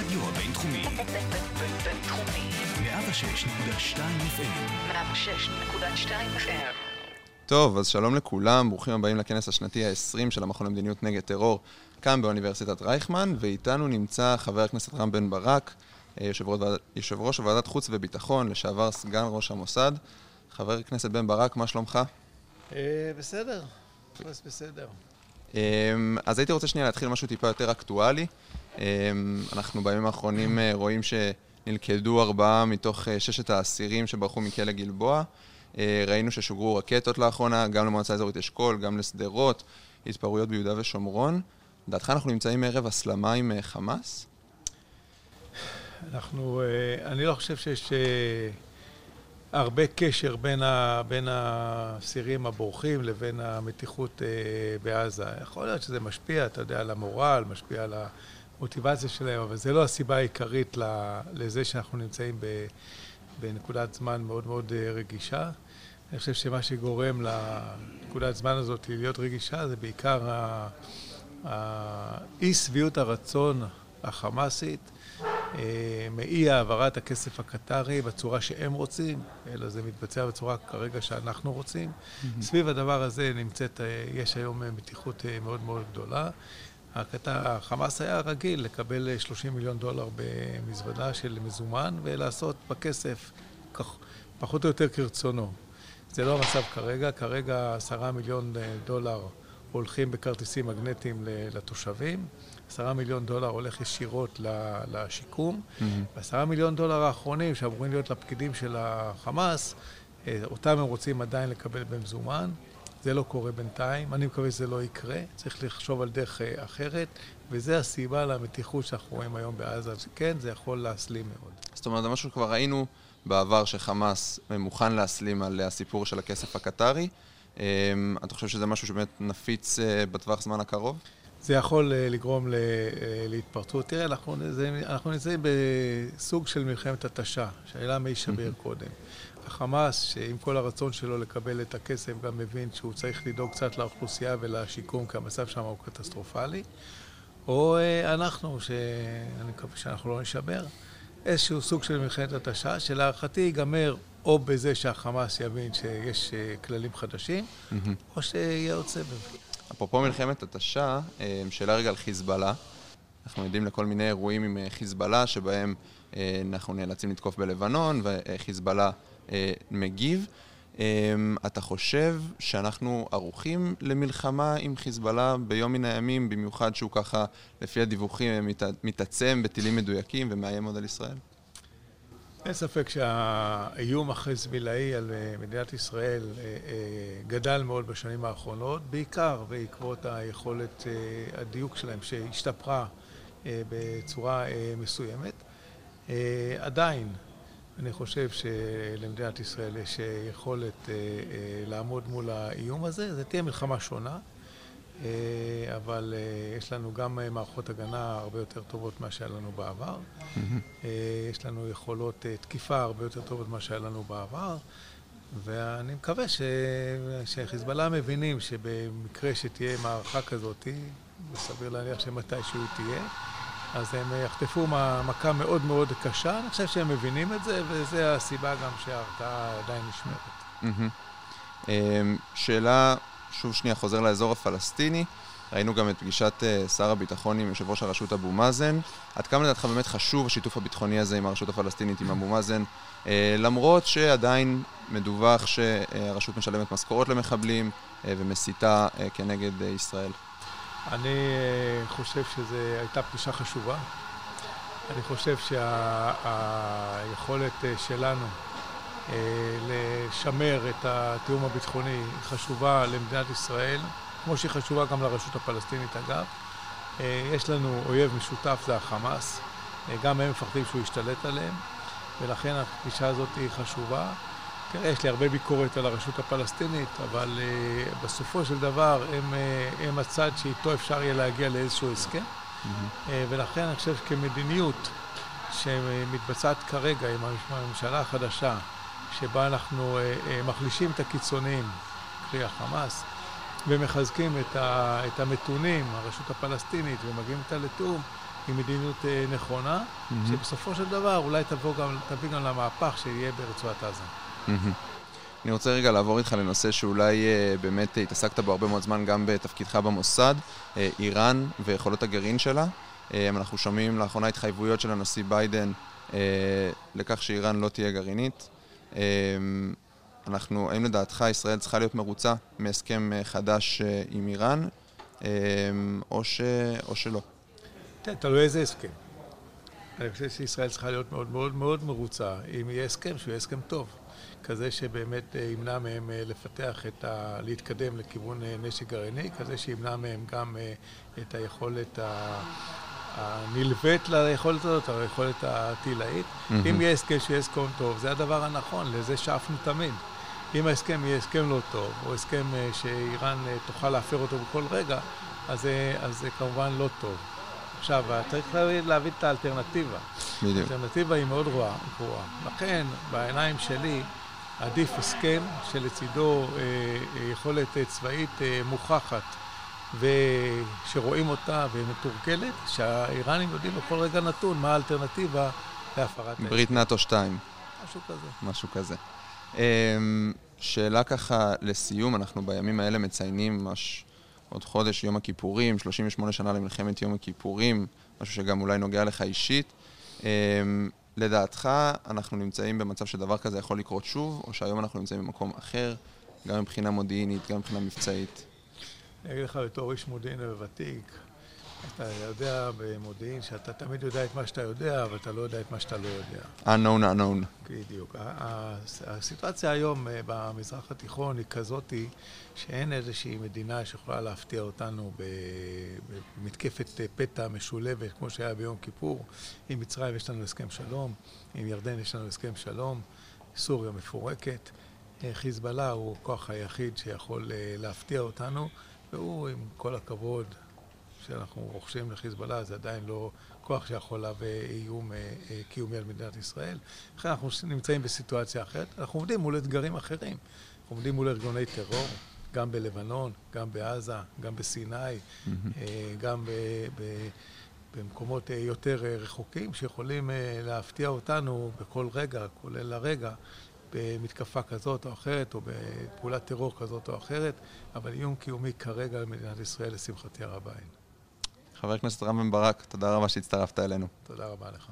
הרדיו הבינתחומי. בינתחומי. 106.2 FM. 106.2 FM. טוב, אז שלום לכולם, ברוכים הבאים לכנס השנתי ה-20 של המכון למדיניות נגד טרור, כאן באוניברסיטת רייכמן, ואיתנו נמצא חבר הכנסת רם בן ברק, אה, יושב ראש, ועד- יושב ראש ועדת חוץ וביטחון, לשעבר סגן ראש המוסד. חבר הכנסת בן ברק, מה שלומך? אה, בסדר, בס- בסדר. אמ, אז הייתי רוצה שנייה להתחיל משהו טיפה יותר אקטואלי. אמ, אנחנו בימים האחרונים אה, רואים שנלכדו ארבעה מתוך אה, ששת האסירים שברחו מכלא גלבוע. אה, ראינו ששוגרו רקטות לאחרונה, גם למועצה האזורית אשכול, גם לשדרות, התפרעויות ביהודה ושומרון. לדעתך אנחנו נמצאים ערב הסלמה עם חמאס? אנחנו, אני לא חושב שיש הרבה קשר בין, ה, בין האסירים הבורחים לבין המתיחות אה, בעזה. יכול להיות שזה משפיע, אתה יודע, על המורל, משפיע על המוטיבציה שלהם, אבל זה לא הסיבה העיקרית לזה שאנחנו נמצאים ב, בנקודת זמן מאוד מאוד אה, רגישה. אני חושב שמה שגורם לנקודת זמן הזאת להיות רגישה זה בעיקר ה- האי שביעות הרצון החמאסית מאי העברת הכסף הקטרי בצורה שהם רוצים, אלא זה מתבצע בצורה כרגע שאנחנו רוצים. סביב הדבר הזה נמצאת, אה, יש היום אה, מתיחות אה, מאוד מאוד גדולה. הקטר, החמאס היה רגיל לקבל אה, 30 מיליון דולר במזוודה של מזומן ולעשות בכסף כך, פחות או יותר כרצונו. זה לא המצב כרגע, כרגע עשרה מיליון אה, דולר הולכים בכרטיסים מגנטיים לתושבים, עשרה מיליון דולר הולך ישירות לשיקום, ועשרה מיליון דולר האחרונים שאמורים להיות לפקידים של החמאס, אה, אותם הם רוצים עדיין לקבל במזומן. זה לא קורה בינתיים, אני מקווה שזה לא יקרה, צריך לחשוב על דרך אה, אחרת, וזה הסיבה למתיחות שאנחנו רואים היום בעזה. אז כן, זה יכול להסלים מאוד. זאת אומרת, זה משהו שכבר ראינו בעבר שחמאס מוכן להסלים על הסיפור של הכסף הקטרי. אמ, אתה חושב שזה משהו שבאמת נפיץ אה, בטווח זמן הקרוב? זה יכול אה, לגרום ל- אה, להתפרצות. תראה, אנחנו, זה, אנחנו נמצאים בסוג של מלחמת התשה, שהעלה מי יישבר קודם. החמאס, שעם כל הרצון שלו לקבל את הכסף, גם מבין שהוא צריך לדאוג קצת לאוכלוסייה ולשיקום, כי המצב שם הוא קטסטרופלי. או אנחנו, שאני מקווה שאנחנו לא נשבר, איזשהו סוג של מלחמת התשה, שלהערכתי ייגמר או בזה שהחמאס יבין שיש אה, כללים חדשים, או שיהיה עוד סבב. אפרופו מלחמת התשה, אה, שאלה רגע על חיזבאללה. אנחנו יודעים לכל מיני אירועים עם אה, חיזבאללה, שבהם אנחנו נאלצים לתקוף בלבנון, וחיזבאללה מגיב. אה, אתה חושב שאנחנו ערוכים למלחמה עם חיזבאללה ביום מן הימים, במיוחד שהוא ככה, לפי הדיווחים, מת- מתעצם בטילים מדויקים ומאיים עוד על ישראל? אין ספק שהאיום החזבאללאי על אה, מדינת ישראל אה, אה, גדל מאוד בשנים האחרונות, בעיקר בעקבות היכולת הדיוק שלהם שהשתפרה בצורה מסוימת. עדיין, אני חושב שלמדינת ישראל יש יכולת לעמוד מול האיום הזה. זו תהיה מלחמה שונה, אבל אה, יש לנו גם אה, מערכות הגנה הרבה יותר טובות ממה שהיה לנו בעבר. אה, יש לנו יכולות אה, תקיפה הרבה יותר טובות ממה שהיה לנו בעבר, ואני מקווה ש... שחיזבאללה מבינים שבמקרה שתהיה מערכה כזאת, וסביר להניח שמתישהו תהיה, אז הם אה, יחטפו מכה מאוד מאוד קשה. אני חושב שהם מבינים את זה, וזו הסיבה גם שההרתעה עדיין נשמרת. אמ, שאלה, שוב שנייה, חוזר לאזור הפלסטיני. ראינו גם את פגישת אה, שר הביטחון עם יושב ראש הרשות אבו מאזן. עד כמה לדעתך באמת חשוב השיתוף הביטחוני הזה עם הרשות הפלסטינית, עם אבו מאזן, אה, למרות שעדיין מדווח שהרשות משלמת משכורות למחבלים אה, ומסיתה כנגד ישראל. אני חושב שזו הייתה פגישה חשובה. אני חושב שהיכולת שלנו אה, לשמר את התיאום הביטחוני חשובה למדינת ישראל, כמו שהיא חשובה גם לרשות הפלסטינית אגב. אה, יש לנו אויב משותף, זה החמאס. אה, גם הם מפחדים שהוא ישתלט עליהם, ולכן הפגישה הזאת היא חשובה. תראה, יש לי הרבה ביקורת על הרשות הפלסטינית, אבל uh, בסופו של דבר הם, uh, הם הצד שאיתו אפשר יהיה להגיע לאיזשהו הסכם. Uh, ולכן אני חושב כמדיניות שמתבצעת כרגע עם הממשלה החדשה, שבה אנחנו uh, uh, מחלישים את הקיצוניים, קרי החמאס, ומחזקים את, ה, את המתונים, הרשות הפלסטינית, ומגיעים איתה לתיאום, היא מדיניות אה, נכונה, שבסופו של דבר אולי תבוא גם, תביא גם למהפך שיהיה ברצועת עזה. מהמם. אני רוצה רגע לעבור איתך לנושא שאולי אה, באמת התעסקת בו הרבה מאוד זמן גם בתפקידך במוסד, אה, איראן ויכולות הגרעין שלה. אה, אנחנו שומעים לאחרונה התחייבויות של הנשיא ביידן אה, לכך שאיראן לא תהיה גרעינית. אה, אנחנו, האם לדעתך ישראל צריכה להיות מרוצה מהסכם אה, חדש אה, עם איראן, אה, או, ש, או שלא? תלוי איזה הסכם. אני חושב שישראל צריכה להיות מאוד מאוד מאוד מרוצה אם יהיה הסכם שהוא יהיה הסכם טוב. כזה שבאמת אה, ימנע מהם לפתח את ה... להתקדם לכיוון נשק גרעיני, כזה שימנע מהם גם את היכולת ה... הנלווית ליכולת הזאת, היכולת הטילאית. מהמם. אם יהיה הסכם שיהיה הסכם טוב, זה הדבר הנכון, לזה שאפנו תמיד. אם ההסכם יהיה הסכם לא טוב, או הסכם אה, שאיראן אה, תוכל להפר אותו בכל רגע, אז זה, אז זה כמובן לא טוב. עכשיו, צריך להבין- את האלטרנטיבה. בדיוק. האלטרנטיבה היא מאוד גרועה. גרועה. לכן, בעיניים שלי, עדיף הסכם שלצידו אה, אה, יכולת אה, צבאית אה, מוכחת ושרואים אותה ומתורגלת, שהאיראנים יודעים בכל רגע נתון מה האלטרנטיבה להפרת ההסכם. ברית נאט"ו 2. משהו כזה. משהו כזה. אמ, שאלה ככה לסיום, אנחנו בימים האלה מציינים ממש עוד חודש, יום הכיפורים, 38 שנה למלחמת יום הכיפורים, משהו שגם אולי נוגע לך אישית. אמ, לדעתך, אנחנו נמצאים במצב שדבר כזה יכול לקרות שוב, או שהיום אנחנו נמצאים במקום אחר, גם מבחינה מודיעינית, גם מבחינה מבצעית? אני אגיד לך בתור איש מודיעין וותיק, אתה יודע במודיעין שאתה תמיד יודע את מה שאתה יודע, אבל אתה לא יודע את מה שאתה לא יודע. unknown unknown. בדיוק. הסיטואציה היום אה, במזרח התיכון היא כזאתי שאין איזושהי מדינה שיכולה להפתיע אותנו במתקפת אה, פתע משולבת כמו שהיה ביום כיפור. עם מצרים יש לנו הסכם שלום, עם ירדן יש לנו הסכם שלום, סוריה מפורקת. אה, חיזבאללה הוא הכוח היחיד שיכול להפתיע אותנו, והוא, עם כל הכבוד שאנחנו רוכשים לחיזבאללה, זה עדיין לא כוח שיכול להווה איום אה, אה, קיומי על מדינת ישראל. לכן אנחנו נמצאים בסיטואציה אחרת. אנחנו עומדים מול אתגרים אחרים. אנחנו עומדים מול ארגוני טרור, גם בלבנון, גם בעזה, גם בסיני, אה, גם במקומות יותר רחוקים, שיכולים להפתיע אותנו בכל רגע, כולל הרגע, במתקפה כזאת או אחרת, או בפעולת טרור כזאת או אחרת, אבל איום קיומי כרגע על מדינת ישראל, לשמחתי הרבה אין. חבר הכנסת רם בן ברק, תודה רבה שהצטרפת אלינו. תודה רבה לך.